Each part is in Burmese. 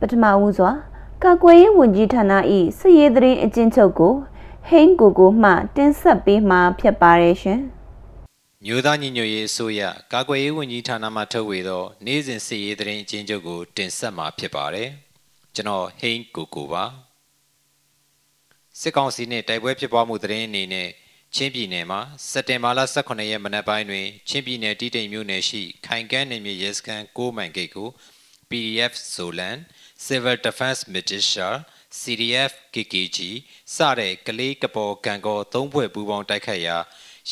ပထမဦးစွာကာကွယ်ရေးဝန်ကြီးဌာန၏စစ်ရေးသတင်းအကျဉ်းချုပ်ကိုဟိန်းကိုကိုမှတင်ဆက်ပေးမှာဖြစ်ပါတယ်ရှင်။မြို့သားညီညွတ်ရေးအစိုးရကာကွယ်ရေးဝန်ကြီးဌာနမှထုတ်ဝေသောနေ့စဉ်စစ်ရေးသတင်းအကျဉ်းချုပ်ကိုတင်ဆက်မှာဖြစ်ပါတယ်။ကျွန်တော်ဟိန်းကိုကိုပါ။စစ်ကောင်စီနှင့်တိုက်ပွဲဖြစ်ပွားမှုသတင်းအနေနဲ့ချင်းပြည်နယ်မှာစက်တင်ဘာလ18ရက်မနက်ပိုင်းတွင်ချင်းပြည်နယ်တီးတိမ်မြို့နယ်ရှိခိုင်ကန်းနယ်မြေရဲစခန်း6မိုင်ဂိတ်ကို PDF Solan Civil Defense Militia CDF KKG စတဲ့ကလေးကပေါ်ကံကောသုံးဖွဲ့ပူးပေါင်းတိုက်ခတ်ရာ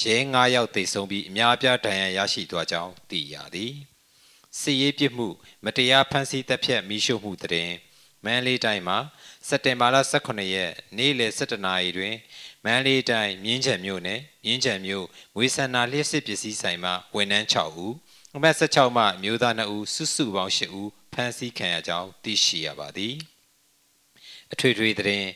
ရဲ9ယောက်သေဆုံးပြီးအများအပြားဒဏ်ရာရရှိသွားကြောင်းသိရသည်စစ်ရေးပြစ်မှုမတရားဖမ်းဆီးတပ်ဖြတ်မိရှုမှုတရင်မန်းလေးတိုင်းမှာစက်တင်ဘာလ18ရက်နေ့လယ်17နာရီတွင်မန်းလေးတိုင်းမြင်းချံမြို့နယ်မြင်းချံမြို့ငွေဆန္ဒလျှက်စစ်ပစ္စည်းဆိုင်မှဝန်ထမ်း6ဦး အမှတ်16မှမျိုးသား2ဦးစုစုပေါင်း8ဦးဖမ်းဆီးခံရကြောင်းသိရှိရပါသည်အထွေထွေသတင်း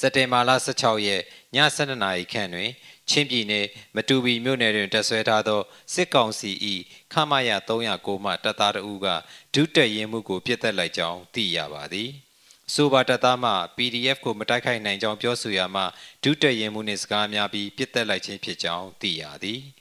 စက်တင်ဘာလ16ရက်ည7:00နာရီခန့်တွင်ချင်းပြည်နယ်မတူပီမြို့နယ်တွင်တပ်ဆွဲထားသောစစ်ကောင်စီ၏ခမရ309မှတပ်သားတအူးကဒုတက်ရင်မှုကိုပြစ်တက်လိုက်ကြောင်းသိရပါသည်။ဆိုပါတပ်သားမှ PDF ကိုမတိုက်ခိုက်နိုင်ကြောင်းပြောဆိုရမှဒုတက်ရင်မှုနှင့်စကားများပြီးပြစ်တက်လိုက်ခြင်းဖြစ်ကြောင်းသိရသည်။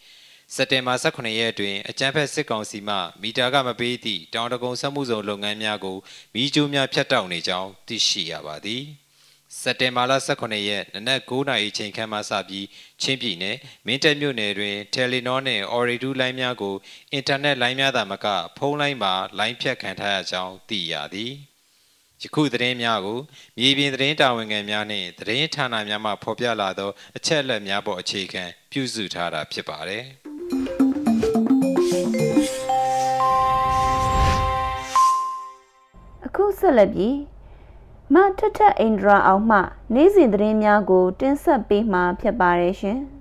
စက်တင်ဘာ18ရက်တွင်အကြမ်းဖက်စစ်ကောင်စီမှမီတာကမပေးသည့်တောင်တကုံစက်မှုဇုံလုပ်ငန်းများကိုမီးကျိုးများဖျက်တောက်နေကြောင်းသိရှိရပါသည်။စက်တင်ဘာလ18ရက်နနက်9:00နာရီချိန်ခန့်မှစပြီးချင်းပြည်နယ်မင်းတပ်မြို့နယ်တွင်တယ်လီနောနှင့်အော်ရီဒူးလိုင်းများကိုအင်တာနက်လိုင်းများသာမကဖုန်းလိုင်းမှာလိုင်းဖြတ်ခံထားရကြောင်းသိရသည်ယခုသတင်းများကိုမြေပြင်သတင်းတာဝန်ခံများနှင့်သတင်းဌာနများမှဖော်ပြလာသောအချက်အလက်များပေါ်အခြေခံပြုစုထားတာဖြစ်ပါတယ်။ ဆက်လက်ပြီးမထထအိန္ဒြာအောင်မှ နေ့စဉ်သတင်းများကို တင်ဆက်ပေးမှာဖြစ်ပါတယ်ရှင်။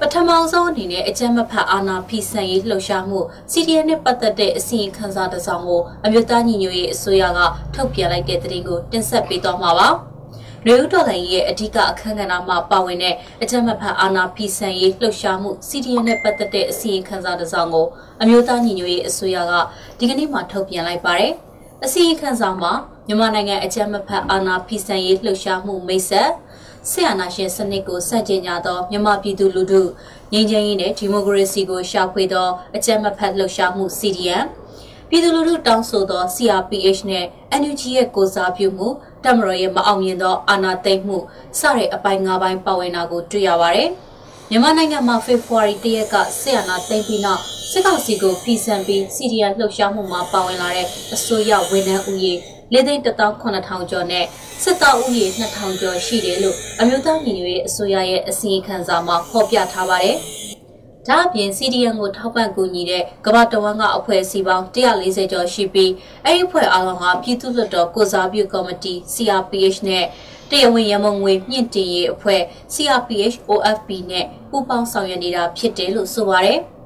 ပထမဆုံးအနေနဲ့အကြမ်းမဖက်အာဏာဖီဆန်ရေးလှုပ်ရှားမှု CDN နဲ့ပတ်သက်တဲ့အစီရင်ခံစာတစ်စောင်ကိုအမျိုးသားညီညွတ်ရေးအစိုးရကထုတ်ပြန်လိုက်တဲ့သတင်းကိုတင်ဆက်ပေးသွားမှာပါ။လူဦးတော်လှန်ရေးရဲ့အဓိကအခမ်းအနားမှာပါဝင်တဲ့အကြမ်းမဖက်အာဏာဖီဆန်ရေးလှုပ်ရှားမှု CDN နဲ့ပတ်သက်တဲ့အစီရင်ခံစာတစ်စောင်ကိုအမျိုးသားညီညွတ်ရေးအစိုးရကဒီကနေ့မှထုတ်ပြန်လိုက်ပါတယ်။ အစီရင်ခံစာမှာမြန်မာနိုင်ငံအကြမ်းမဖက်အာဏာဖီဆန်ရေးလှုပ်ရှားမှုမိတ်ဆက်ဆရာနာရှင်စနစ်ကိုစန့်ကျင်ကြသောမြန်မာပြည်သူလူထုငြိမ်းချမ်းရေးနဲ့ဒီမိုကရေစီကိုရှာဖွေသောအကြမ်းမဖက်လှုပ်ရှားမှု CDM ပြည်သူလူထုတောင်းဆိုသော CRPH နဲ့ NUG ရဲ့ကိုစားပြုမှုတမတော်ရဲ့မအောင်မြင်သောအာဏာသိမ်းမှုစတဲ့အပိုင်း၅ပိုင်းပါဝင်တာကိုတွေ့ရပါတယ်။ မြန်မာနိုင်ငံမှာဖေဖော်ဝါရီ၁ရက်ကဆီယနာသိမ်းပြီးနောက်စစ်ကောင်စီကိုပြည်စံပြီး CDM လှုပ်ရှားမှုမှာပါဝင်လာတဲ့အစိုးရဝန်ထမ်းဦးရေ၄သိန်း18000ကျော်နဲ့စစ်သားဦးရေ2000ကျော်ရှိတယ်လို့အမျိုးသားညီညွတ်ရေးအစိုးရရဲ့အစီရင်ခံစာမှာဖော်ပြထားပါတယ်။ဒါအပြင် CDN ကိုထောက်ပံ့ကူညီတဲ့ကမ္ဘာတဝန်းကအဖွဲ့အစည်းပေါင်း140ကျော်ရှိပြီးအဲ့ဒီအဖွဲ့အားလုံးကပြည်သူ့လွှတ်တော်ကိုစားပြုကော်မတီ CRPH နဲ့ တရားဝင်ရမုံငွေမြင့်တင်ရေးအဖွဲ့ CRPH OFP နဲ့ပူးပေါင်းဆောင်ရွက်နေတာဖြစ်တယ်လို့ဆိုပါတယ်။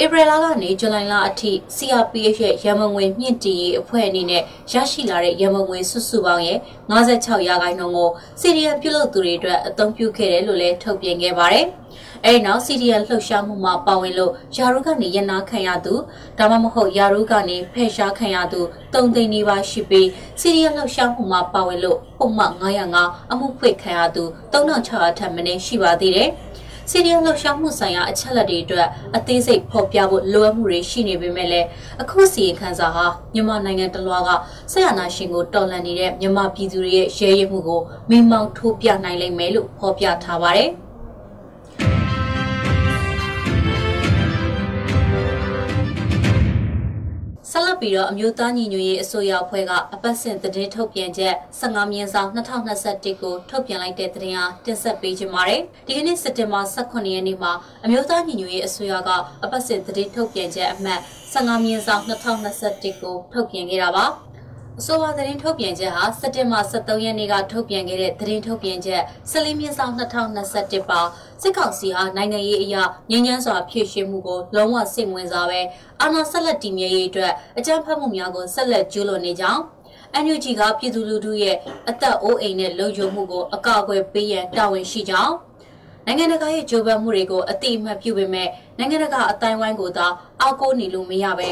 ဧပြီလကနေဇူလိုင်လအထိ CRPH ရဲ့ရမန်ငွေမြင့်တင်ရေးအဖွဲ့အနေနဲ့ရရှိလာတဲ့ရမန်ငွေစုစုပေါင်းရဲ့56ရာခိုင်နှုန်းကိုစီရီယံပြုလုပ်သူတွေအတွက်အသုံးပြုခဲ့တယ်လို့လည်းထုတ်ပြန်ခဲ့ပါတယ်။အဲဒီနောက်စီရီယံလှုပ်ရှားမှုမှာပါဝင်လို့ယာရုကနေရနာခံရသူဒါမှမဟုတ်ယာရုကနေဖယ်ရှားခံရသူ၃သိန်းနီးပါးရှိပြီးစီရီယံလှုပ်ရှားမှုမှာပါဝင်လို့ပုံမှန်905အမှုဖွင့်ခံရသူ3600ထက်မနည်းရှိပါသေးတယ်။ စီရီယံလှုပ်ရှားမှုဆိုင်ရာအချက်လက်တွေအတွက်အသေးစိတ်ဖော်ပြဖို့လိုအပ်မှုတွေရှိနေပေမဲ့လည်းအခုစီရင်ခံစာဟာမြန်မာနိုင်ငံတလွှားကဆက်ရနာရှင်ကိုတော်လှန်နေတဲ့မြန်မာပြည်သူတွေရဲ့ရဲရည်မှုကိုမိမောင်းထိုးပြနိုင်လိမ့်မယ်လို့ဖော်ပြထားပါတယ်။ ဆက်လက်ပြီးတော့အမျိုးသားညီညွတ်ရေးအစိုးရအဖွဲ့ကအပတ်စဉ်သတင်းထုတ်ပြန်ချက်15မြင်းဆောင်2021ကိုထုတ်ပြန်လိုက်တဲ့သတင်းအားတင်ဆက်ပေးချင်ပါတယ်။ဒီကနေ့စက်တင်ဘာ18ရက်နေ့မှာအမျိုးသားညီညွတ်ရေးအစိုးရကအပတ်စဉ်သတင်းထုတ်ပြန်ချက်အမှတ်15မြင်းဆောင်2021ကိုထုတ်ပြန်ခဲ့တာပါ။ အဆိုပါသတင်းထုတ်ပြန်ချက်ဟာစက်တင်ဘာ23ရက်နေ့ကထုတ်ပြန်ခဲ့တဲ့သတင်းထုတ်ပြန်ချက်14မြင့်ဆောင်2021ပါစစ်ကောင်စီဟာနိုင်ငံရေးအရာငြင်းညမ်းစွာဖြည့်ရှင်းမှုကိုလုံးဝစိတ်ဝင်စားပဲအာဏာဆက်လက်တည်မြဲရေးအတွက်အကြမ်းဖက်မှုများကိုဆက်လက်ကျူးလွန်နေကြောင်း NUG ကပြည်သူလူထုရဲ့အသက်အိုးအိမ်နဲ့လုံခြုံမှုကိုအကာအကွယ်ပေးရန်တာဝန်ရှိကြောင်းနိုင်ငံတကာရဲ့ကြိုးပမ်းမှုတွေကိုအတိအမှတ်ပြုပေမဲ့နိုင်ငံတကာအတိုင်းဝိုင်းကိုသာအောက်ကိုနေလို့မရပဲ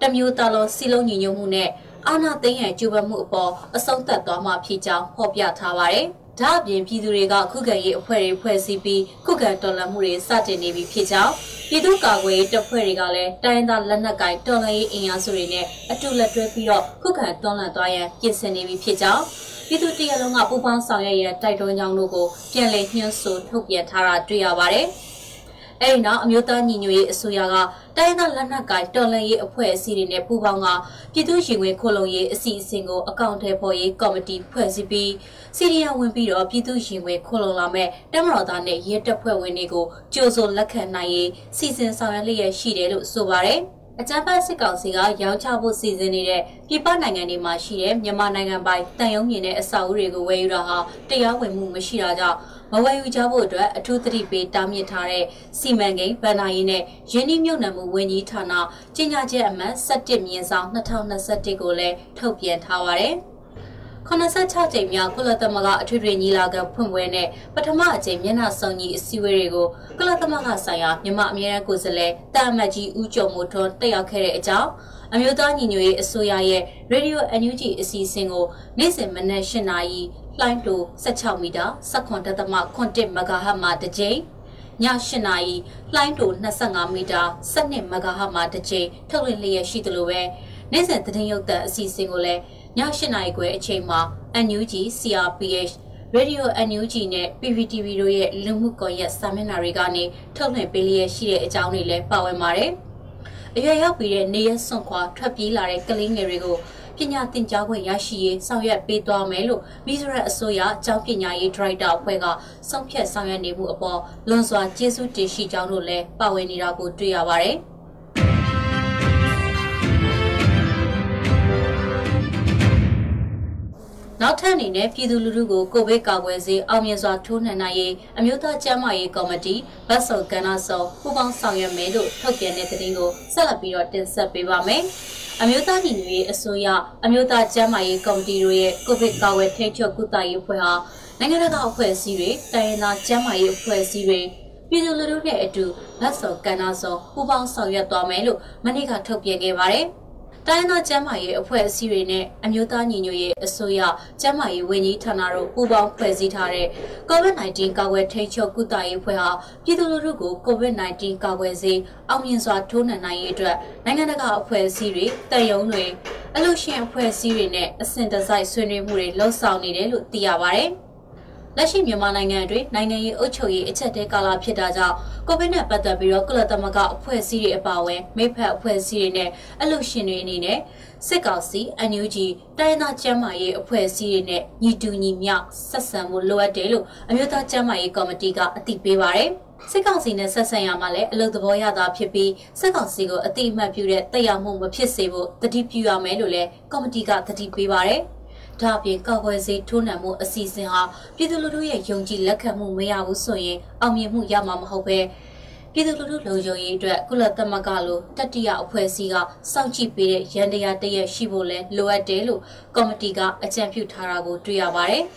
တမျိုးသားလုံးစီလုံးညီညွတ်မှုနဲ့ အာဏာသိမ်းရန်ကြိုးပမ်းမှုအပေါ်အဆုံးသတ်သွားမှာဖြစ်ကြောင်းဖော်ပြထားပါတယ်။ဒါအပြင်ပြည်သူတွေကခုခံရေးအဖွဲ့တွေဖွဲ့စည်းပြီးခုခံတော်လှန်မှုတွေစတင်နေပြီဖြစ်ကြောင်းပြည်သူ့ကာကွယ်ရေးတပ်ဖွဲ့တွေကလည်းတိုင်းသားလက်နက်ကိုင်တော်လှန်ရေးအင်အားစုတွေနဲ့အတူလက်တွဲပြီးတော့ခုခံတော်လှန်သွားရန်ပြင်ဆင်နေပြီဖြစ်ကြောင်းပြည်သူတရလုံးကပူးပေါင်းဆောင်ရွက်ရန်တိုက်တွန်းကြောင်းတို့ကိုပြန်လည်ညှင်းဆိုထုတ်ပြန်ထားတာတွေ့ရပါတယ်။ အဲဒီနောက်အမျိုးသားညီညွတ်ရေးအစိုးရကတိုင်းဒေသလက်နက်ကိုင်တော်လှန်ရေးအဖွဲ့အစည်းတွေနဲ့ပူးပေါင်းကပြည်သူ့ရင်ဝင်ခိုလုံရေးအစီအစဉ်ကိုအကောင့်ထဲပေါ်ရေးကော်မတီဖွဲ့စည်းပြီးစီရီယံဝင်ပြီးတော့ပြည်သူ့ရင်ဝင်ခိုလုံလာမဲ့တမတော်သားနဲ့ရဲတပ်ဖွဲ့ဝင်တွေကိုကြိုးစိုးလက်ခံနိုင်ရေးစီစဉ်ဆောင်ရွက်လျက်ရှိတယ်လို့ဆိုပါတယ်အကြမ်းဖက်စစ်ကောင်စီကရောင်းချဖို့စီစဉ်နေတဲ့ပြည်ပနိုင်ငံတွေမှာရှိတဲ့မြန်မာနိုင်ငံပိုင်တန်ယုံမြင်တဲ့အဆောက်အဦတွေကိုဝယ်ယူတာဟာတရားဝင်မှုမရှိတာကြောင့် မဝယ်ယူကြဖို့အတွက်အထူးသတိပေးတားမြစ်ထားတဲ့စီမံကိန်းဗန်နာရေးနဲ့ရင်းနှီးမြှုပ်နှံမှုဝန်ကြီးဌာနကြီးညာချက်အမှတ်17မြင်းဆောင်2021ကိုလည်းထုတ်ပြန်ထားပါတယ်။86ကြိမ်မြောက်ကုလသမဂ္ဂအထွေထွေညီလာခံဖွင့်ပွဲနဲ့ပထမအကြိမ်မျက်နှာစုံညီအစည်းအဝေးတွေကိုကုလသမဂ္ဂဆိုင်ရာမြန်မာအမြဲတမ်းကိုယ်စားလှယ်တာအမတ်ကြီးဦးကျော်မိုးထွန်းတက်ရောက်ခဲ့တဲ့အကြောင်းအမျိုးသားညီညွတ်ရေးအစိုးရရဲ့ Radio NUG အစီအစဉ်ကိုနေ့စဉ်မနက်၈နာရီ လှိုင်းတို16မီတာ17.7 MHz မှာတစ်ကြိမ်ည8နာရီလှိုင်းတို25မီတာ12 MHz မှာတစ်ကြိမ်ထုတ်လွှင့်လျက်ရှိသလိုပဲနေ့စဉ်သတင်းရုပ်သံအစီအစဉ်ကိုလည်းည8နာရီခွဲအချိန်မှာ NUG CRPH Radio NUG နဲ့ PPTV တို့ရဲ့လူမှုကွန်ရက်စာမျက်နှာတွေကနေထုတ်လွှင့်ပေးလျက်ရှိတဲ့အကြောင်းတွေလည်းပါဝင်ပါတယ်။အရွယ်ရောက်ပြီးတဲ့နေရစွန့်ခွာထွက်ပြေးလာတဲ့ကလေးငယ်တွေကို ပညာသင်ကြားခွင့်ရရှိရေးဆောင်ရွက်ပေးသွားမယ်လို့မီဇရက်အစိုးရကျောင်းပညာရေးဒရိုက်တာအဖွဲ့ကဆုံးဖြတ်ဆောင်ရွက်နေမှုအပေါ်လွန်စွာကျေးဇူးတင်ရှိကြောင်းတို့လည်းပါဝင်နေတာကိုတွေ့ရပါတယ်။ နောက်ထပ်အနေနဲ့ပြည်သူလူထုကိုကိုဗစ်ကာကွယ်ဆေးအောင်မြင်စွာထိုးနှံနိုင်ရေးအမျိုးသားကျန်းမာရေးကော်မတီဗတ်စုံကဏ္ဍဆောင်ပူးပေါင်းဆောင်ရွက်မယ်လို့ထုတ်ပြန်တဲ့သတင်းကိုဆက်လက်ပြီးတော့တင်ဆက်ပေးပါမယ်။အမျိုးသားညီညွတ်ရေးအစိုးရအမျိုးသားကျန်းမာရေးကော်မတီတို့ရဲ့ကိုဗစ်ကာကွယ်ထိန်းချုပ်ကုသရေးအဖွဲ့ဟာနိုင်ငံတကာအဖွဲ့အစည်းတွေတိုင်းရင်းသားကျန်းမာရေးအဖွဲ့အစည်းတွေပြည်သူလူထုနဲ့အတူလက်စော်ကဏ္ဍဆောင်ပူးပေါင်းဆောင်ရွက်သွားမယ်လို့မနေ့ကထုတ်ပြန်ခဲ့ပါတယ်။ တိုင်းသားကျန်းမာရေးအဖွဲ့အစည်းတွေနဲ့အမျိုးသားညီညွတ်ရေးအစိုးရကျန်းမာရေးဝန်ကြီးဌာနတို့ပူးပေါင်းဖွဲ့စည်းထားတဲ့ COVID-19 ကာကွယ်ထိန်းချုပ်ကုသရေးအဖွဲ့ဟာပြည်သူလူထုကို COVID-19 ကာကွယ်ဆေးအောင်မြင်စွာထိုးနှံနိုင်ရေးအတွက်နိုင်ငံတကာအဖွဲ့အစည်းတွေတန်ယုံတွေအလို့ရှင်အဖွဲ့အစည်းတွေနဲ့အဆင့်တစိုက်ဆွေးနွေးမှုတွေလှုပ်ဆောင်နေတယ်လို့သိရပါတယ်။ လက်ရှိမြန်မာနိုင်ငံအတွင်းနိုင်ငံရေးအုပ်ချုပ်ရေးအချက်တဲကာလဖြစ်တာကြောင့်ကိုဗစ်နဲ့ပတ်သက်ပြီးတော့ကုလသမဂ္ဂအဖွဲ့အစည်းတွေအပါအဝင်မိဖက်အဖွဲ့အစည်းတွေနဲ့အလှရှင်တွေအနေနဲ့စစ်ကောင်စီ NUG တိုင်းသားကျန်းမာရေးအဖွဲ့အစည်းတွေနဲ့ညီတူညီမျှဆက်ဆံမှုလိုအပ်တယ်လို့အမျိုးသားကျန်းမာရေးကော်မတီကအသိပေးပါတယ်စစ်ကောင်စီနဲ့ဆက်ဆံရမှာလည်းအလုပ်သဘောရတာဖြစ်ပြီးစစ်ကောင်စီကိုအတိအမှတ်ပြုတဲ့တရားမှုမဖြစ်စေဖို့တတိပြုရမယ်လို့လည်းကော်မတီကတတိပေးပါတယ်။ ဒါအပြင်ကောက်ွယ်စေးထိုးနှံမှုအစီအစဉ်ဟာပြည်သူလူထုရဲ့ယုံကြည်လက်ခံမှုမရဘူးဆိုရင်အောင်မြင်မှုရမှာမဟုတ်ပဲပြည်သူလူထုလုံခြုံရေးအတွက်ကုလသမဂ္ဂလိုတတိယအဖွဲ့အစည်းကစောင့်ကြည့်ပေးတဲ့ရန်တရားတရက်ရှိဖို့လဲလိုအပ်တယ်လို့ကော်မတီကအကြံပြုထားတာကိုတွေ့ရပါတယ်။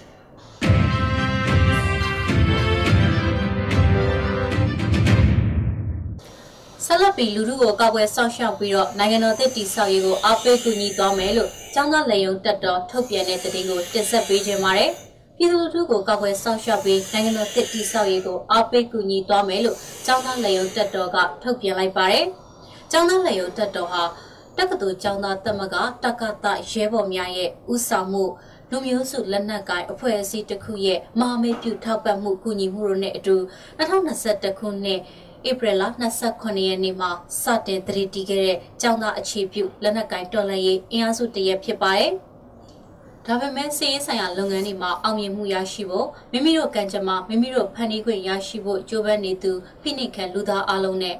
ဆက်လက်ပြီးလူထုကိုကောက်ွယ်ဆောက်ရှောက်ပြီးတော့နိုင်ငံတော်သစ်တည်ဆောက်ရေးကိုအားပေးကူညီသွားမယ်လို့ ကျောင်းသားလေယုံတက်တော်ထုတ်ပြန်တဲ့သတင်းကိုတင်ဆက်ပေးခြင်းပါတယ်။ပြည်သူလူထုကိုကောက်ွယ်ဆောက်ရှောက်ပြီးနိုင်ငံတော်သစ်တည်ဆောက်ရေးကိုအားပေးကူညီသွားမယ်လို့ကျောင်းသားလေယုံတက်တော်ကထုတ်ပြန်လိုက်ပါတယ်။ကျောင်းသားလေယုံတက်တော်ဟာတက္ကသိုလ်ကျောင်းသားတမကတက္ကသရဲဘော်များရဲ့ဥဆောင်မှုလူမျိုးစုလက်နက်ကိုင်အဖွဲ့အစည်းတစ်ခုရဲ့မဟာမိတ်ပြုထောက်ပံ့မှုကူညီမှုတို့နဲ့အတူ2021ခုနှစ် ဧပြီလ29ရက်နေ့မှာစတင်တည်တည်ခဲ့တဲ့ကျောင်းသားအခြေပြုလက်နက်ကင်တော်လှန်ရေးအင်အားစုတရက်ဖြစ်ပါတယ်။ဒါပေမဲ့စီးရင်ဆိုင်ရာလုပ်ငန်းတွေမှာအောင်မြင်မှုရရှိဖို့မိမိတို့ကံကြမ္မာမိမိတို့ဖန်တီးခွင့်ရရှိဖို့ကြိုးပမ်းနေသူဖိနှိပ်ခံလူသားအလုံးနဲ့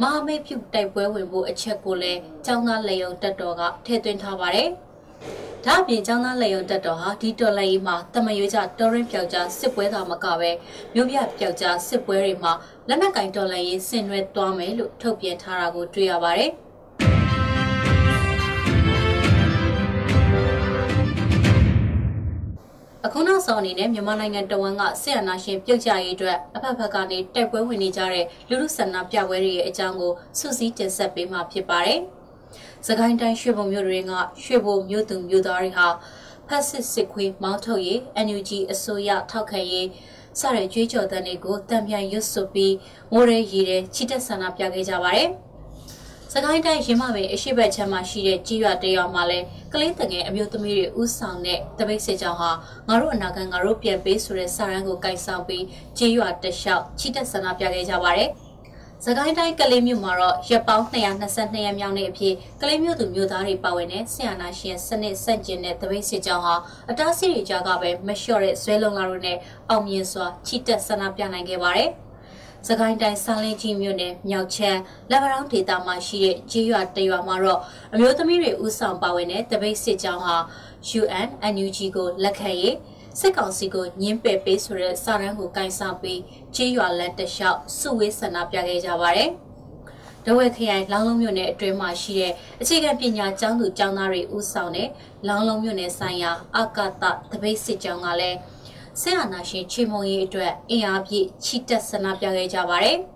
မဟာမိတ်ပြုတိုက်ပွဲဝင်ဖို့အချက်ကိုလည်းကျောင်းသားလေယုံတက်တော်ကထည့်သွင်းထားပါတယ်။ ဒါအပြင်ចောင်းသားလေယုံတက်တော်ဟာဒီတော်လိုင်းမှာတမရွေးကြတော်ရင်ပြောက်ကြားစစ်ပွဲသာမကပဲမြို့ပြပြောက်ကြားစစ်ပွဲတွေမှာလက်နက်ကင်တော်လိုင်းရေးဆင်နွှဲသွားမယ်လို့ထုတ်ပြန်ထားတာကိုတွေ့ရပါတယ်အခုနောက်ဆုံးအနေနဲ့မြန်မာနိုင်ငံတဝန်ကဆီယနာရှင်ပြုတ်ကြရေးအတွက်အဖက်ဖက်ကနေတိုက်ပွဲဝင်နေကြတဲ့လူလူဆန္ဒပြပွဲတွေရဲ့အကြောင်းကိုစုစည်းတင်ဆက်ပေးမှာဖြစ်ပါတယ်။ စကိုင်းတိုင်းရွှေဘုံမြို့တွေကရွှေဘုံမြို့သူမြို့သားတွေဟာဖက်စစ်စစ်ခွေးမောင်းထုတ်ရေး NUG အစိုးရထောက်ခံရေးစတဲ့ကြွေးကြော်တဲ့တွေကိုတံပြန်ရွတ်ဆိုပြီးမိုးရဲရည်တဲ့ချစ်တက်ဆန္ဒပြခဲ့ကြပါတယ်။စကိုင်းတိုင်းရင်းမပင်အရှိတ်ချမ်းမှာရှိတဲ့ကြီးရွာတရွာမှာလဲကလေးတငယ်အမျိုးသမီးတွေဥဆောင်တဲ့တပိတ်စစ်ကြောင်းဟာငါတို့အနာဂတ်ငါတို့ပြန်ပေးဆိုတဲ့စာရန်ကိုကိုင်ဆောင်ပြီးကြီးရွာတလျှောက်ချစ်တက်ဆန္ဒပြခဲ့ကြပါတယ်။။ စကိုင်းတိုင်းကလေးမြို့မှာတော့ရက်ပေါင်း222ရက်မြောက်နေ့အဖြစ်ကလေးမြို့သူမြို့သားတွေပါဝင်တဲ့ဆီယနာရှင်စနစ်စန့်ကျင်တဲ့တပိတ်စစ်ကြောင်းဟာအတားဆီးတွေကြားကပဲမလျှော့တဲ့ဇွဲလုံးလာတို့နဲ့အောင်မြင်စွာချီတက်ဆန္ဒပြနိုင်ခဲ့ပါတယ်။စကိုင်းတိုင်းဆန်းလင်းကြီးမြို့နယ်မြောက်ချမ်းလက်ဗရောင်းဒေသမှာရှိတဲ့ကြီးရွာတရွာမှာတော့အမျိုးသမီးတွေဥဆောင်ပါဝင်တဲ့တပိတ်စစ်ကြောင်းဟာ UN NUG ကိုလက်ခံရေး စစ်ကောင်စီကိုညှင်းပယ်ပေးဆိုတဲ့စာရန်ကိုကင်ဆောင်ပြီးကြေးရွာလက်တလျှောက်စုဝေးဆန္ဒပြခဲ့ကြပါတယ်။ဒဝဲခရိုင်လောင်းလုံးမြို့နယ်အတွင်းမှာရှိတဲ့အခြေခံပညာကျောင်းသူကျောင်းသားတွေဦးဆောင်တဲ့လောင်းလုံးမြို့နယ်ဆိုင်ရာအာကာသတပိတ်စစ်ကြောင်းကလည်းဆရာနာရှင်ချေမုံရေးအတွက်အင်အားပြည့်ချီတက်ဆန္ဒပြခဲ့ကြပါတယ်။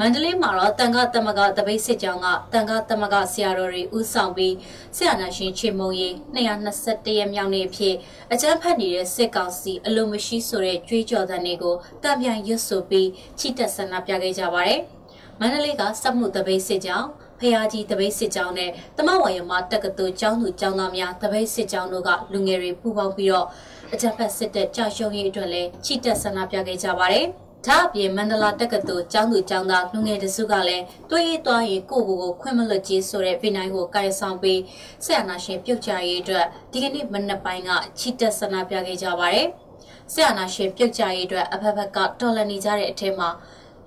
မန္တလေးမှာတော့တန်ခါတမကတပိတ်စစ်ကြောင်းကတန်ခါတမကဆရာတော်တွေဦးဆောင်ပြီးဆရာနာရှင်ချေမုံရီ221ရက်မြောက်နေ့ဖြစ်အကြမ်းဖက်နေတဲ့စစ်ကောင်စီအလိုမရှိဆိုတဲ့ကြွေးကြော်သံတွေကိုတံပြန်ရွတ်ဆိုပြီးချီတက်ဆန္ဒပြခဲ့ကြပါတယ်။မန္တလေးကစက်မှုတပိတ်စစ်ကြောင်းဖရာကြီးတပိတ်စစ်ကြောင်းနဲ့တမဝရမတက္ကသိုလ်ကျောင်းသူကျောင်းသားများတပိတ်စစ်ကြောင်းတို့ကလူငယ်တွေပူးပေါင်းပြီးတော့အကြမ်းဖက်စစ်တပ်ကြာရှုံးရေးအတွက်လည်းချီတက်ဆန္ဒပြခဲ့ကြပါတယ်။ ဒါအပြင်မန္တလာတက္ကသိုလ်ကျောင်းသူကျောင်းသားလူငယ်တစုကလည်းတွေးရသွားရင်ကိုကိုကိုခွင့်မလွတ်ကြီးဆိုတဲ့ဗီနိုင်ကိုကင်ဆောင်ပြီးဆရာနာရှင်ပြုတ်ကြရေးအတွက်ဒီကနေ့မနက်ပိုင်းကချီတက်ဆန္ဒပြခဲ့ကြပါတယ်။ဆရာနာရှင်ပြုတ်ကြရေးအတွက်အဖက်ဖက်ကတော်လန်နေကြတဲ့အထက်မှာ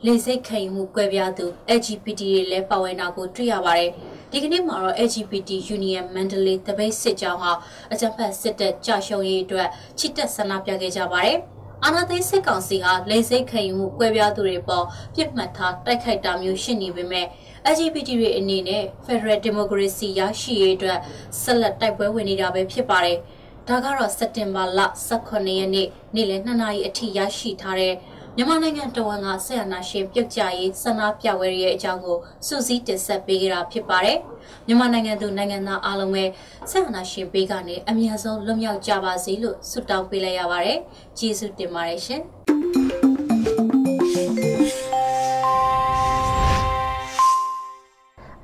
လေစိတ်ခံယူမှုကွဲပြားသူ LGBT တွေလည်းပါဝင်တာကိုတွေ့ရပါတယ်။ဒီကနေ့မှာတော့ LGBT Union Mandalay တပိတ်စစ်ကြောင်းဟာအကြံဖတ်စစ်တပ်ကြာရှုံးရေးအတွက်ချစ်တက်ဆန္ဒပြခဲ့ကြပါတယ်။ အာဏာသိမ်းစစ်ကောင်စီဟာလိမ့်စိတ်ခံယူမှုကွဲပြားသူတွေပေါ်ပြစ်မှတ်ထားတိုက်ခိုက်တာမျိုးရှိနေပေမဲ့ LGBT တွေအနေနဲ့ Federal Democracy ရရှိရေးအတွက်ဆက်လက်တိုက်ပွဲဝင်နေတာပဲဖြစ်ပါတယ်။ဒါကတော့စက်တင်ဘာလ18ရက်နေ့နေ့လယ်2နာရီအထိရရှိထားတဲ့ မြန်မာနိုင်ငံတဝန်ကဆက်အနာရှင်ပြုတ်ကြရေးဆန္ဒပြပွဲရဲ့အကြောင်းကိုစုစည်းတင်ဆက်ပေးကြတာဖြစ်ပါတယ်။မြန်မာနိုင်ငံသူနိုင်ငံသားအားလုံးပဲဆက်အနာရှင်ဘေးကနေအများဆုံးလွတ်မြောက်ကြပါစေလို့ဆုတောင်းပေးလိုက်ရပါတယ်။ကျေးဇူးတင်ပါတယ်ရှင်။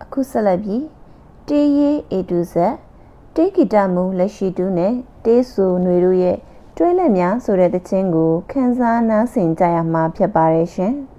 အခုဆက်လက်ပြီးတေးရေး A to Z တေးဂီတမူလက်ရှိတူးနဲ့တေးဆူຫນွေတို့ရဲ့ တွဲလက်များဆိုတဲ့တခြင်းကိုခန်းစားနားဆင်ကြရမှာဖြစ်ပါတယ်ရှင်။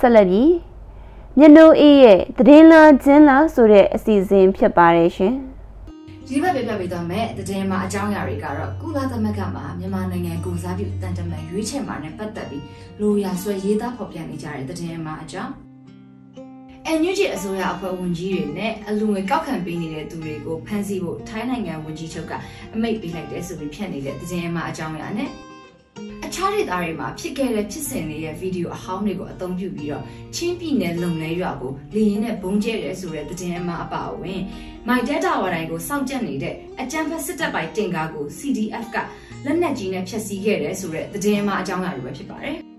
ဆက်လက်ပြီးမြနိုးအေးရဲ့သတင်းလာခြင်းလားဆိုတဲ့အစီအစဉ်ဖြစ်ပါတယ်ရှင်ဒီဘက်ပြပြပေးသွားမယ်တည်င်းမှာအကြောင်းအရာတွေကတော့ကုလသမဂ္ဂမှာမြန်မာနိုင်ငံကိုစားပြုတန်တမန်ရွေးချယ်မှာနဲ့ပတ်သက်ပြီးလိုရာဆွဲရေးသားဖော်ပြနေကြတဲ့တည်င်းမှာအကြောင်းအန်ယူဂျီအစိုးရအဖွဲ့ဝန်ကြီးတွေနဲ့အလူငွေကောက်ခံပေးနေတဲ့သူတွေကိုဖမ်းဆီးဖို့ထိုင်းနိုင်ငံဝန်ကြီးချုပ်ကအမိန့်ပေးလိုက်တဲ့ဆိုပြီးဖြတ်နေတဲ့တည်င်းမှာအကြောင်းအရာနဲ့ အခြားဒေသတွေမှာဖြစ်ခဲ့တဲ့ဖြစ်စဉ်တွေရဲ့ဗီဒီယိုအဟောင်းတွေကိုအသုံးပြုပြီးတော့ချင်းပြည်နယ်လုံလဲရွာကိုလေရင်နဲ့ဘုံကျဲတယ်ဆိုတဲ့သတင်းအမှားအပါအဝင်မိုက်ဒက်တာဝါတိုင်းကိုစောင့်ကြပ်နေတဲ့အကြံဖက်စစ်တပ်ပိုင်းတင်ကားကို CDF ကလက်နက်ကြီးနဲ့ဖျက်ဆီးခဲ့တယ်ဆိုတဲ့သတင်းအမှားအကြောင်းအရာတွေပဲဖြစ်ပါတယ်။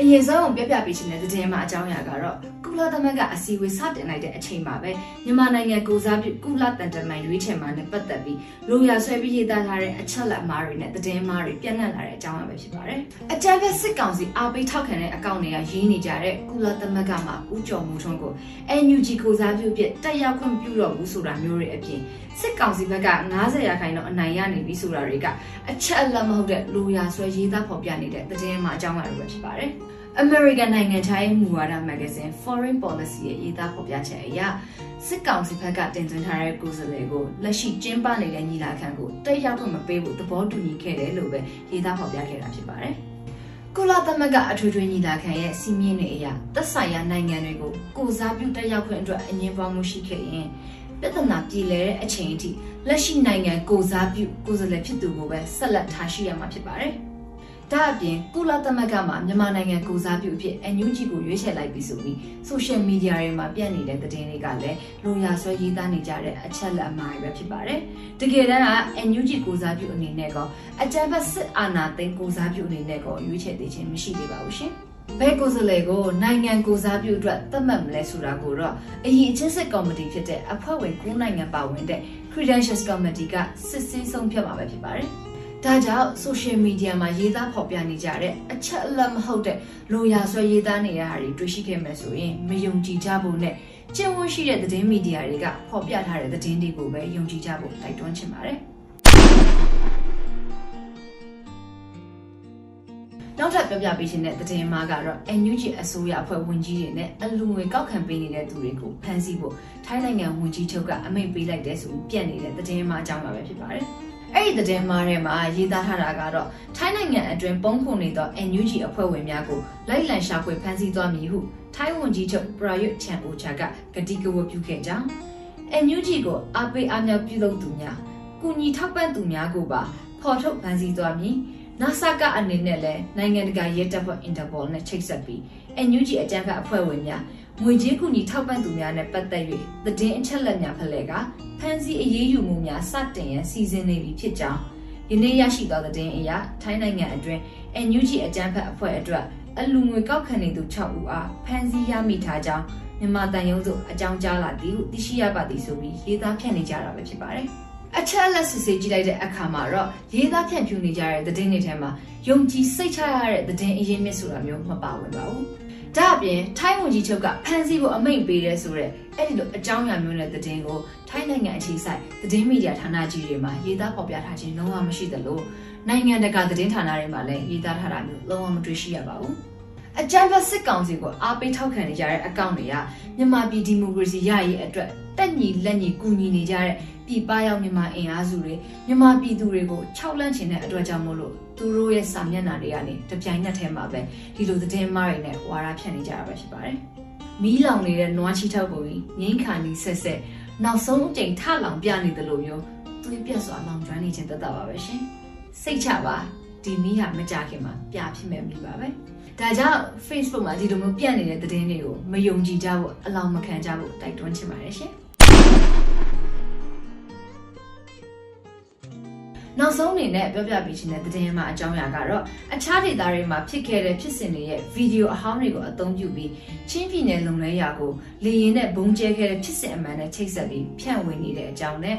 အရင်ဆုံးပြပြပေးချင်တဲ့သတင်းမှာအကြောင်းအရာကတော့ကုလသမဂ္ဂအစည်းအဝေးစတင်လိုက်တဲ့အချိန်မှာပဲမြန်မာနိုင်ငံကိုစားပြုကုလတန်တမန်ရွေးချယ်မှာနဲ့ပတ်သက်ပြီးလူရဆွဲပြီးရေးသားထားတဲ့အချက်လက်အမှားတွေနဲ့သတင်းမှားတွေပြန့်နှံ့လာတဲ့အကြောင်းအရာပဲဖြစ်ပါတယ်။အကြမ်းဖက်စစ်ကောင်စီအားပေးထောက်ခံတဲ့အကောင့်တွေကရေးနေကြတဲ့ကုလသမဂ္ဂမှာဦးကျော်မှုထွန်းကို NUG ကိုစားပြုဖြစ်တက်ရောက်ခွင့်ပြုတော့ဘူးဆိုတာမျိုးတွေအပြင်စစ်ကောင်စီဘက်က90ရာခိုင်နှုန်းအနိုင်ရနေပြီဆိုတာတွေကအချက်အလက်မဟုတ်တဲ့လူရဆွဲရေးသားဖော်ပြနေတဲ့သတင်းမှာအကြောင်းအရာတွေပဲဖြစ်ပါတယ်။ American နိုင်ငံခြားရေးမူဝါဒမဂ္ဂဇင်း Foreign Policy ရဲ့ရေးသားဖော်ပြချက်အရစစ်ကောင်စီဘက်ကတင်သွင်းထားတဲ့ကိုယ်စားလှယ်ကိုလက်ရှိကျင်းပနေတဲ့ညီလာခံကိုတက်ရောက်ခွင့်မပေးဖို့သဘောတူညီခဲ့တယ်လို့ပဲရေးသားဖော်ပြခဲ့တာဖြစ်ပါတယ်။ကုလသမဂ္ဂအထွေထွေညီလာခံရဲ့စီမင်းတွေအရသက်ဆိုင်ရာနိုင်ငံတွေကိုကိုစားပြုတက်ရောက်ခွင့်အတွက်အငင်းပွားမှုရှိခဲ့ရင်ပြဿနာပြည်လဲတဲ့အချိန်အထိလက်ရှိနိုင်ငံကိုစားပြုကိုယ်စားလှယ်ဖြစ်သူကိုပဲဆက်လက်ထားရှိရမှာဖြစ်ပါတယ်။ ဒါအပြင်ကုလသမဂ္ဂမှာမြန်မာနိုင်ငံကိုစားပြုအဖြစ် NUG ကိုရွေးချယ်လိုက်ပြီဆိုပြီး social media တွေမှာပြန့်နေတဲ့သတင်းတွေကလည်းလိုရာဆွဲရေးသားနေကြတဲ့အချက်လက်အမှားတွေပဲဖြစ်ပါတယ်။တကယ်တမ်းက NUG ကိုစားပြုအနေနဲ့ကအကြမ်းဖက်စစ်အာဏာသိမ်းကိုစားပြုအနေနဲ့ကိုရွေးချယ်သေးခြင်းမရှိသေးပါဘူးရှင်။ဘဲကိုယ်စားလှယ်ကိုနိုင်ငံကိုစားပြုအတွက်သတ်မှတ်မလဲဆိုတာကိုတော့အရင်အချင်းစစ်ကော်မတီဖြစ်တဲ့အဖွဲ့ဝင်9နိုင်ငံပါဝင်တဲ့ Credentials Committee ကစစ်ဆေးဆုံးဖြတ်မှာပဲဖြစ်ပါတယ်။ ဒါကြောင့် social media မှာရေးသားဖော်ပြနေကြတဲ့အချက်အလက်မဟုတ်တဲ့လိုရာဆွဲရေးသားနေရတာတွေတွေ့ရှိခဲ့မယ်ဆိုရင်မယုံကြည်ကြဖို့နဲ့ကျင့်ဝတ်ရှိတဲ့သတင်းမီဒီယာတွေကဖော်ပြထားတဲ့သတင်းတွေကိုပဲယုံကြည်ကြဖို့တိုက်တွန်းချင်ပါတယ်နောက်ထပ်ပြောပြပေးခြင်းတဲ့သတင်းမှာကတော့ NUG အစိုးရအဖွဲ့ဝင်ကြီးတွေနဲ့အလူငွေကောက်ခံပေးနေတဲ့သူတွေကိုဖမ်းဆီးဖို့ထိုင်းနိုင်ငံဝန်ကြီးချုပ်ကအမိန့်ပေးလိုက်တဲ့ဆိုပြီးပြက်နေတဲ့သတင်းမှာအကြောင်းပါပဲဖြစ်ပါတယ်။ အဲ့ဒီသတင်းမှားထဲမှာရေးသားထားတာကတော့ထိုင်းနိုင်ငံအတွင်းပုံခုနေသော NUG အဖွဲ့ဝင်များကိုလိုက်လံရှာဖွေဖမ်းဆီးသွားမည်ဟုထိုင်းဝန်ကြီးချုပ်ပရာယွတ်ချန်အိုချာကကတိကဝတ်ပြုခဲ့ကြောင်း NUG ကိုအားပေးအားမြောက်ပြုလုပ်သူများကုညီထောက်ပံ့သူများကိုပါဖော်ထုတ်ဖမ်းဆီးသွားမည်နာဆာကအနေနဲ့လည်းနိုင်ငံတကာရဲတပ်ဖွဲ့ Interpol နဲ့ချိတ်ဆက်ပြီး NUG အကြမ်းဖက်အဖွဲ့ဝင်များ ငွေကြေးကူညီထောက်ပံ့သူများနဲ့ပတ်သက်၍သတင်းအချက်အလက်များဖလှယ်ကဖမ်းဆီးအရေးယူမှုများစတင်ရန်စီစဉ်နေပြီဖြစ်ကြောင်းယနေ့ရရှိသောသတင်းအရထိုင်းနိုင်ငံအတွင်း NUG အကြမ်းဖက်အဖွဲ့အတွက်အလူငွေကောက်ခံနေသူ6ဦးအားဖမ်းဆီးရမိထားကြောင်းမြန်မာတန်ယုံသို့အကြောင်းကြားလာသည်ဟုသိရှိရပါသည်ဆိုပြီးရေးသားဖြန့်နေကြတာပဲဖြစ်ပါတယ်။ အချက်အလက်စစ်ဆေးကြည့်လိုက်တဲ့အခါမှာတော့ရေးသားဖြန့်ဖြူးနေကြတဲ့သတင်းတွေထဲမှာယုံကြည်စိတ်ချရတဲ့သတင်းအရင်းမြစ်ဆိုတာမျိုးမပါဝင်ပါဘူး။ဒါအပြင်ထိုင်းဝန်ကြီးချုပ်ကဖမ်းဆီးဖို့အမိန့်ပေးတယ်ဆိုတဲ့အဲ့ဒီလိုအကြောင်းအရာမျိုးနဲ့သတင်းကိုထိုင်းနိုင်ငံအခြေစိုက်သတင်းမီဒီယာဌာနကြီးတွေမှာရေးသားဖော်ပြထားခြင်းလုံးဝမရှိသလိုနိုင်ငံတကာသတင်းဌာနတွေမှာလည်းရေးသားထားတာမျိုးလုံးဝမတွေ့ရှိရပါဘူးအကြမ်းဖက်စစ်ကောင်စီကိုအားပေးထောက်ခံနေကြတဲ့အကောင့်တွေကမြန်မာပြည်ဒီမိုကရေစီရရေးအတွက်တက်ညီလက်ညီကူညီနေကြတဲ့ ပြည်ပရောက်မြန်မာအင်အားစုတွေမြန်မာပြည်သူတွေကိုခြောက်လန့်ချင်တဲ့အတွက်ကြောင့်မို့လို့သူတို့ရဲ့စာမျက်နှာတွေကနေတပြိုင်နက်တည်းမှာပဲဒီလိုသတင်းမှားတွေနဲ့ဝါဒဖြန့်နေကြတာပဲဖြစ်ပါတယ်။မီးလောင်နေတဲ့နွားချီထောက်ကိုငိမ့်ခါနီဆက်ဆက်နောက်ဆုံးအကြိမ်ထလောင်ပြနေတယ်လို့မျိုးသွေးပြက်စွာလောင်ကျွမ်းနေခြင်းသက်သာပါပဲရှင်။စိတ်ချပါဒီမီးဟာမကြခင်မှာပြဖြစ်မဲ့မီးပါပဲ။ဒါကြောင့် Facebook မှာဒီလိုမျိုးပြန့်နေတဲ့သတင်းတွေကိုမယုံကြည်ကြဖို့အလောင်းမခံကြဖို့တိုက်တွန်းချင်ပါတယ်ရှင်။ နောက်ဆုံးအနေနဲ့ပြောပြပေးခြင်းတဲ့သတင်းမှာအကြောင်းအရာကတော့အခြားဒေသတွေမှာဖြစ်ခဲ့တဲ့ဖြစ်စဉ်တွေရဲ့ဗီဒီယိုအဟောင်းတွေကိုအသုံးပြုပြီးချင်းပြည်နယ်လုံလဲရာကိုလေရင်နဲ့ဘုံကျဲခဲ့တဲ့ဖြစ်စဉ်အမှန်နဲ့ချိတ်ဆက်ပြီးဖြန့်ဝေနေတဲ့အကြောင်းနဲ့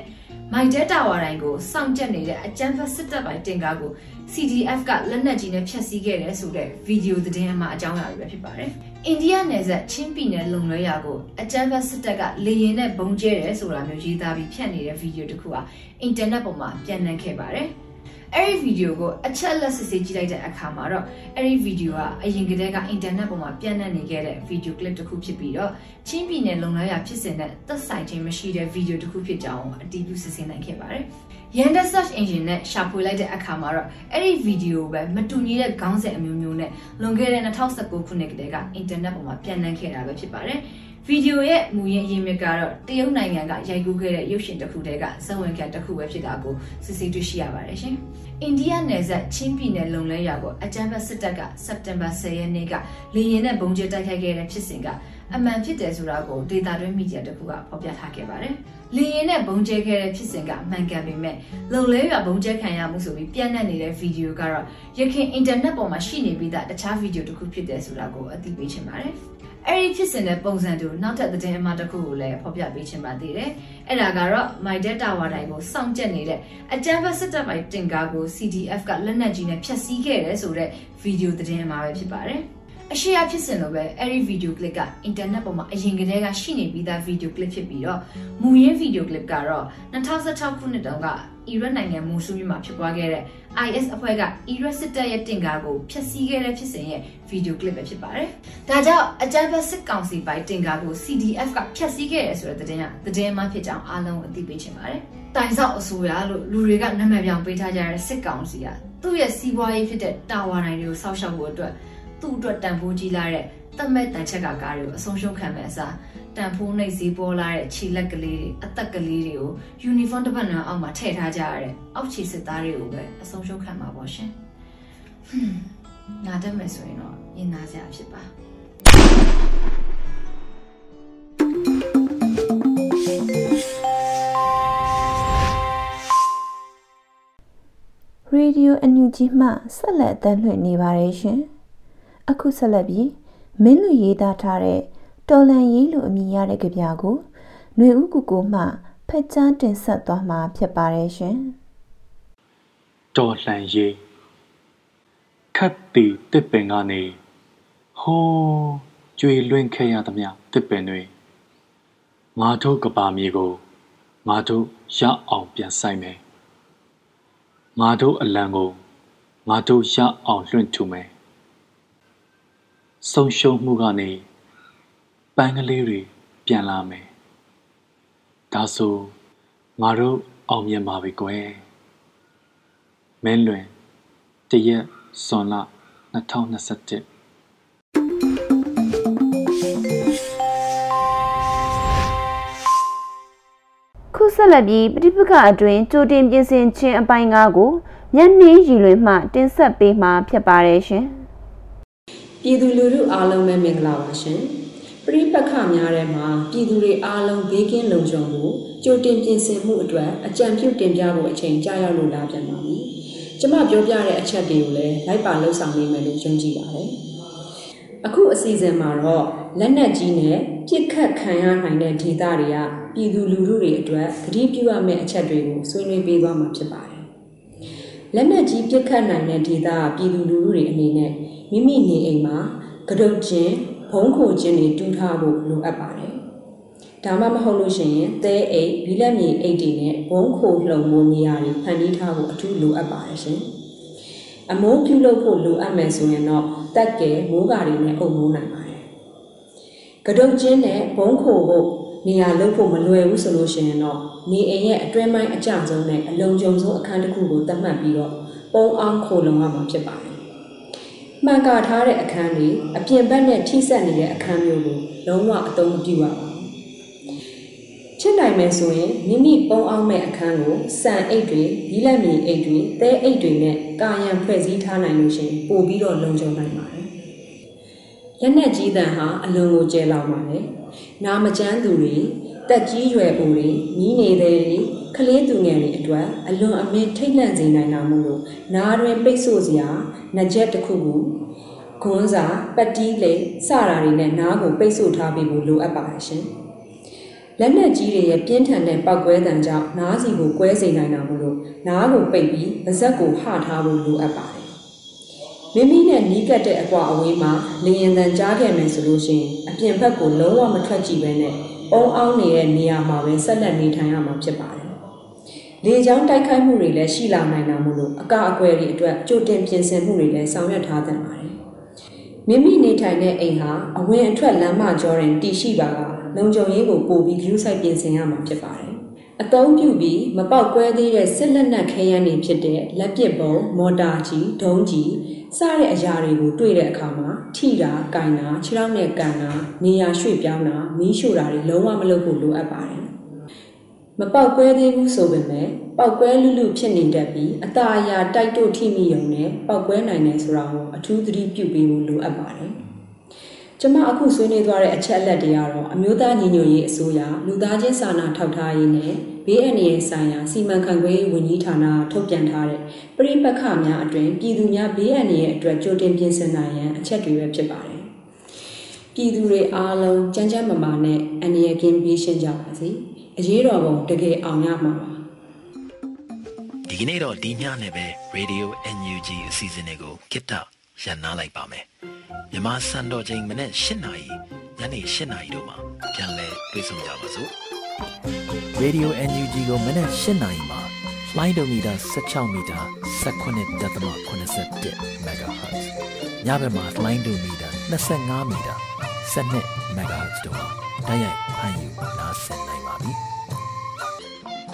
မိုက်တဲတာဝါတိုင်းကိုစောင့်ကြက်နေတဲ့အကြမ်းဖက်စစ်တပ်ပိုင်းတင်ကားကို CDF ကလက်နက်ကြီးနဲ့ဖျက်ဆီးခဲ့တယ်ဆိုတဲ့ဗီဒီယိုသတင်းအမှာအကြောင်းအရာတွေပဲဖြစ်ပါတယ်။အိန္ဒိယနယ်စပ်ချင်းပြည်နယ်လုံလွဲရာကိုအကြမ်းဖက်စစ်တပ်ကလေရင်နဲ့ဘုံကျဲတယ်ဆိုတာမျိုးရေးသားပြီးဖြန့်နေတဲ့ဗီဒီယိုတစ်ခုဟာအင်တာနက်ပေါ်မှာပြန့်နှံ့ခဲ့ပါတယ်။ အဲ့ဒီဗီဒီယိုကိုအချက်လက်စစ်ဆေးကြည့်လိုက်တဲ့အခါမှာတော့အဲ့ဒီဗီဒီယိုကအရင်ကတည်းကအင်တာနက်ပေါ်မှာပြန့်နှံ့နေခဲ့တဲ့ဗီဒီယိုကလစ်တစ်ခုဖြစ်ပြီးတော့ချင်းပြည်နယ်လုံလောက်ရဖြစ်စဉ်နဲ့သက်ဆိုင်ခြင်းမရှိတဲ့ဗီဒီယိုတစ်ခုဖြစ်ကြောင်းအတည်ပြုစစ်ဆေးနိုင်ခဲ့ပါတယ်။ Yanda search engine နဲ့ရှာဖွေလိုက်တဲ့အခါမှာတော့အဲ့ဒီဗီဒီယိုပဲမတူညီတဲ့ခေါင်းစဉ်အမျိုးမျိုးနဲ့လွန်ခဲ့တဲ့2019ခုနှစ်ကတည်းကအင်တာနက်ပေါ်မှာပြန့်နှံ့ခဲ့တာပဲဖြစ်ပါတယ်။ ဗီဒီယိုရဲ့မူရင်းအရင်းမြစ်ကတော့တရုတ်နိုင်ငံကရိုက်ကူးခဲ့တဲ့ရုပ်ရှင်တစ်ခုတည်းကဇာဝင်ခံတစ်ခုပဲဖြစ်တာကိုစစ်ဆေးတွေ့ရှိရပါတယ်ရှင်။အိန္ဒိယနယ်စပ်ချင်းပြည်နယ်လုံလဲရွာကိုအကြမ်းဖက်စစ်တပ်ကစက်တင်ဘာ10ရက်နေ့ကလေယာဉ်နဲ့ဘုံကျဲတိုက်ခိုက်ခဲ့တဲ့ဖြစ်စဉ်ကအမှန်ဖြစ်တယ်ဆိုတာကိုဒေတာတွင်းမီဒီယာတစ်ခုကဖော်ပြထားခဲ့ပါတယ်။ လေရင်နဲ့ဘုံကျဲခဲ့တဲ့ဖြစ်စဉ်ကမှန်ကန်ပေမဲ့လုံလဲရွာဘုံကျဲခံရမှုဆိုပြီးပြန့်နှံ့နေတဲ့ဗီဒီယိုကတော့ရခင်အင်တာနက်ပေါ်မှာရှိနေပြီးသားတခြားဗီဒီယိုတစ်ခုဖြစ်တယ်ဆိုတာကိုအသိပေးချင်ပါတယ်။အဲ့ဒီဖြစ်စဉ်တဲ့ပုံစံတူနောက်ထပ်သတင်းအမှားတစ်ခုကိုလည်းဖော်ပြပေးချင်ပါသေးတယ်။အဲ့ဒါကတော့ My Data ဝါတိုင်းကိုစောင့်ကြက်နေတဲ့အကြမ်းဖက်စစ်တပ်ပိုင်းတင်ကားကို CDF ကလက်နက်ကြီးနဲ့ဖျက်ဆီးခဲ့တယ်ဆိုတဲ့ဗီဒီယိုသတင်းအမှားပဲဖြစ်ပါတယ်။ အရှိအဖြစ်စဉ်လိုပဲအဲ့ဒီဗီဒီယိုကလစ်ကအင်တာနက်ပေါ်မှာအရင်ကတည်းကရှိနေပြီးသားဗီဒီယိုကလစ်ဖြစ်ပြီးတော့မူရင်းဗီဒီယိုကလစ်ကတော့2016ခုနှစ်တုန်းကအီရတ်နိုင်ငံမူဆူမြို့မှာဖြစ်ပွားခဲ့တဲ့ IS အဖွဲ့ကအီရတ်စစ်တပ်ရဲ့တင်ကားကိုဖျက်ဆီးခဲ့တဲ့ဖြစ်စဉ်ရဲ့ဗီဒီယိုကလစ်ပဲဖြစ်ပါတယ်။ဒါကြောင့်အကြမ်းဖက်စစ်ကောင်စီပိုင်းတင်ကားကို CDF ကဖျက်ဆီးခဲ့တယ်ဆိုတဲ့သတင်းကသတင်းမှဖြစ်ကြောင်းအားလုံးအသိပေးချင်ပါတယ်။တိုင်ဆောက်အစိုးရလို့လူတွေကနာမည်ပြောင်ပေးထားကြတဲ့စစ်ကောင်စီကသူ့ရဲ့စီးပွားရေးဖြစ်တဲ့တာဝါတိုင်းတွေကိုစောက်ရှောက်ဖို့အတွက် သူ့အတွက်တန်ဖိုးကြီးလာတဲ့တတ်မဲ့တန်ချက်ကကားတွေကိုအဆုံးရှုံးခံမဲ့အစားတန်ဖိုးနှိပ်စည်းပေါ်လာတဲ့ခြေလက်ကလေးတွေအသက်ကလေးတွေကိုယူနီဖောင်းတစ်ပတ်နာအောက်မှာထည့်ထားကြရတဲ့အောက်ခြေစစ်သားတွေကိုပဲအဆုံးရှုံးခံမှာပေါ့ရှင်ဟွန်းနားတတ်မယ်ဆိုရင်တော့ရင်နာစရာဖြစ်ပါရေဒီယိုအန်ယူဂျီမှဆက်လက်အသံလွှင့်နေပါတယ်ရှင်။ အခုဆက်လက်ပြီးမင်းလူရေးသားထားတဲ့တော်လန်ရေးလူအမည်ရတဲ့ကြပြကိုຫນွေဦးကူကိုမှဖက်ချန်းတင်ဆက်သွားမှာဖြစ်ပါတယ်ရှင်တော်လှန်ရေးခတ်တီတစ်ပင်ကနေဟိုးကျွေလွင့်ခဲ့ရသမျှတစ်ပင်တွေငါတို့ကပါမြေကိုငါတို့ရအောင်ပြန်ဆိုင်မယ်ငါတို့အလံကိုငါတို့ရအောင်လွှင့်ထူမယ် ဆုံးရှုံးမှုကနေပန်းကလေးတွေပြန်လာမယ်ဒါဆိုငါတို့အောင်မြင်ပါပြီကွယ်မင်းလွင်တရက်ဇွန်လ2021။ခုဆက်လက်ပြီးပဋိပက္ခအတွင်းကြိုတင်ပြင်ဆင်ခြင်းအပိုင်း၅ကိုမျက်နှင်းရည်လွင်မှတင်ဆက်ပေးမှာဖြစ်ပါတယ်ရှင်။ ပြည်သူလူထုအားလုံးပဲမင်္ဂလာပါရှင်။ပြိပက္ခများထဲမှာပြည်သူတွေအားလုံးဘေးကင်းလုံခြုံမှုကြိုတင်ပြင်ဆင်မှုအတွက်အကြံပြုတင်ပြဖို့အချိန်ကြာရောက်လို့လာပြန်ပါပြီ။ကျွန်မပြောပြတဲ့အချက်တွေကိုလည်းလိုက်ပါလှုပ်ဆောင်နိုင်မယ်လို့ယုံကြည်ပါတယ်။အခုအစီအစဉ်မှာတော့လက်နက်ကြီးနဲ့ပြစ်ခတ်ခံရနိုင်တဲ့ဒေသတွေကပြည်သူလူထုတွေအတွက်သတိပြုရမယ့်အချက်တွေကိုဆွေးနွေးပေးသွားမှာဖြစ်ပါတယ်။လက်နက်ကြီးပြစ်ခတ်နိုင်တဲ့ဒေသပြည်သူလူထုတွေအနေနဲ့ မိမိနေအိမ်မှာကတုတ်ချင်းဘုံခိုချင်းတွေတူးထားဖို့လိုအပ်ပါတယ်။ဒါမှမဟုတ်လို့ရှိရင်သဲအိတ်ဘီလက်မြေအိတ်တွေနဲ့ဘုံခိုလှုံမှုနေရာတွေဖန်တီးထားဖို့အထူးလိုအပ်ပါတယ်ရှင်။အမိုးပြုလုပ်ဖို့လိုအပ်မယ်ဆိုရင်တော့တက်ကဲမိုးကာတွေနဲ့အုပ်မိုးနိုင်ပါတယ်။ကတုတ်ချင်းနဲ့ဘုံခိုဖို့နေရာလုပ်ဖို့မလွယ်ဘူးဆိုလို့ရှိရင်တော့နေအိမ်ရဲ့အတွင်းပိုင်းအကျဆုံးနဲ့အလုံးကျုံဆုံးအခန်းတစ်ခုကိုသတ်မှတ်ပြီးတော့ပုံအောင်ခိုလုံရမှာဖြစ်ပါတယ်။ မှန်ကာထားတဲ့အခန်းတွေအပြင်ဘက်နဲ့ထိစပ်နေတဲ့အခန်းမျိုးကိုလုံးဝအသုံးမပြုရပါဘူး။ချစ်နိုင်မယ်ဆိုရင်မိမိပုံအောင်မဲ့အခန်းကိုစံအိတ်တွေဘီလက်မြေအိတ်တွေသဲအိတ်တွေနဲ့ကာယံဖွဲ့စည်းထားနိုင်လို့ရှိရင်ပို့ပြီးတော့လုံခြုံနိုင်ပါတယ်။လက်နက်ကြီးတန်ဟာအလွန်ကိုကျဲလောင်ပါတယ်။နာမကျန်းသူတွေတက်ကြီးရွယ်အိုတွေမြီးနေတဲ့တွေ ကလေးသူငယ်တွေအတွက်အလွန်အမင်းထိတ်လန့်စေနိုင်တာမို့လို့နားတွင်ပိတ်ဆို့စရာနှကြက်တစ်ခုခုခွန်းစာပတ်တီးလေစတာတွေနဲ့နားကိုပိတ်ဆို့ထားပေးဖို့လိုအပ်ပါတယ်ရှင်။လက်နက်ကြီးတွေရဲ့ပြင်းထန်တဲ့ပောက်ကွဲတံကြောင့်နားစီကိုကွဲစေနိုင်တာမို့လို့နားကိုပိတ်ပြီးပါဇက်ကိုဟထားဖို့လိုအပ်ပါတယ်။မိမိနဲ့နီးကပ်တဲ့အကွာအဝေးမှာလေရင်တန်ကြားခဲ့မယ်ဆိုလို့ရှိရင်အပြင်ဘက်ကိုလုံးဝမထွက်ကြည့်ပဲနဲ့အုံအောင်နေတဲ့နေရာမှာပဲဆက်လက်နေထိုင်ရမှာဖြစ်ပါတယ်။ လေကြောင်းတိုက်ခိုက်မှုတွေလည်းရှိလာနိုင်တာမို့လို့အကအကွယ်တွေအတွက်ကြိုတင်ပြင်ဆင်မှုတွေလည်းဆောင်ရွက်ထားသင့်ပါတယ်။မိမိနေထိုင်တဲ့အိမ်ဟာအဝင်အထွက်လမ်းမကျောတွင်တည်ရှိပါကလုံခြုံရေးကိုပို့ပြီးဂရုစိုက်ပြင်ဆင်ရမှာဖြစ်ပါတယ်။အသုံးပြုပြီးမပေါက်ကွဲသေးတဲ့စစ်လက်နက်ခဲယမ်းတွေဖြစ်တဲ့လက်ပစ်ပုံ၊မော်တာကြီး၊ဒုံးကြီးစတဲ့အရာတွေကိုတွေ့တဲ့အခါမှာထိတာ၊ကင်တာ၊ခြေထောက်နဲ့ကန်တာ၊နေရာရွှေ့ပြောင်းတာ၊မီးရှို့တာတွေလုံးဝမလုပ်ဖို့လိုအပ်ပါတယ်။ မပေါက်ကွဲသေးဘူးဆိုပေမဲ့ပေါက်ကွဲလူလူဖြစ်နေတတ်ပြီးအตาအရာတိုက်တို့ထိမိုံနဲ့ပေါက်ကွဲနိုင်တယ်ဆိုတာကိုအထူးသတိပြုပေးဖို့လိုအပ်ပါတယ်။ကျွန်မအခုဆွေးနွေးသွားတဲ့အချက်အလက်တွေကတော့အမျိုးသားညီညွတ်ရေးအစိုးရလူသားချင်းစာနာထောက်ထားရေးနဲ့ဘေးအန္တရာယ်ဆိုင်ရာစီမံခန့်ခွဲရေးဝန်ကြီးဌာနထုတ်ပြန်ထားတဲ့ပြိပက္ခများအတွင်ပြည်သူများဘေးအန္တရာယ်အတွက်ကြိုတင်ပြင်ဆင်နိုင်ရန်အချက်တွေပဲဖြစ်ပါတယ်။ပြည်သူတွေအားလုံးကြမ်းကြမ်းမာမာနဲ့အန္တရာယ်ကင်းဘေးရှင်းကြပါစေ။ အရေးတော်ပုံတကယ်အောင်ရမှာပါ။ဒီကနေ့တော့ဒီညနဲ့ပဲ Radio NUG အစီအစဉ်လေးကိုကိတ္တရန်နာလိုက်ပါမယ်မြန်မာစံတော်ချိန်မနေ့၈နာရီညနေ၈နာရီတို့မှာပြန်လည်တွေ့ဆုံကြပါစို့ Radio NUG ကိုမနက်၈နာရီမှလိုင်းဒိုမီတာ16မီတာ19.87 MHz ညဘက်မှာလိုင်းဒိုမီတာ25မီတာ12 MHz တို့မှာတိုက်ရိုက်ဖမ်းယူနားဆင်နိုင်ပါပြီ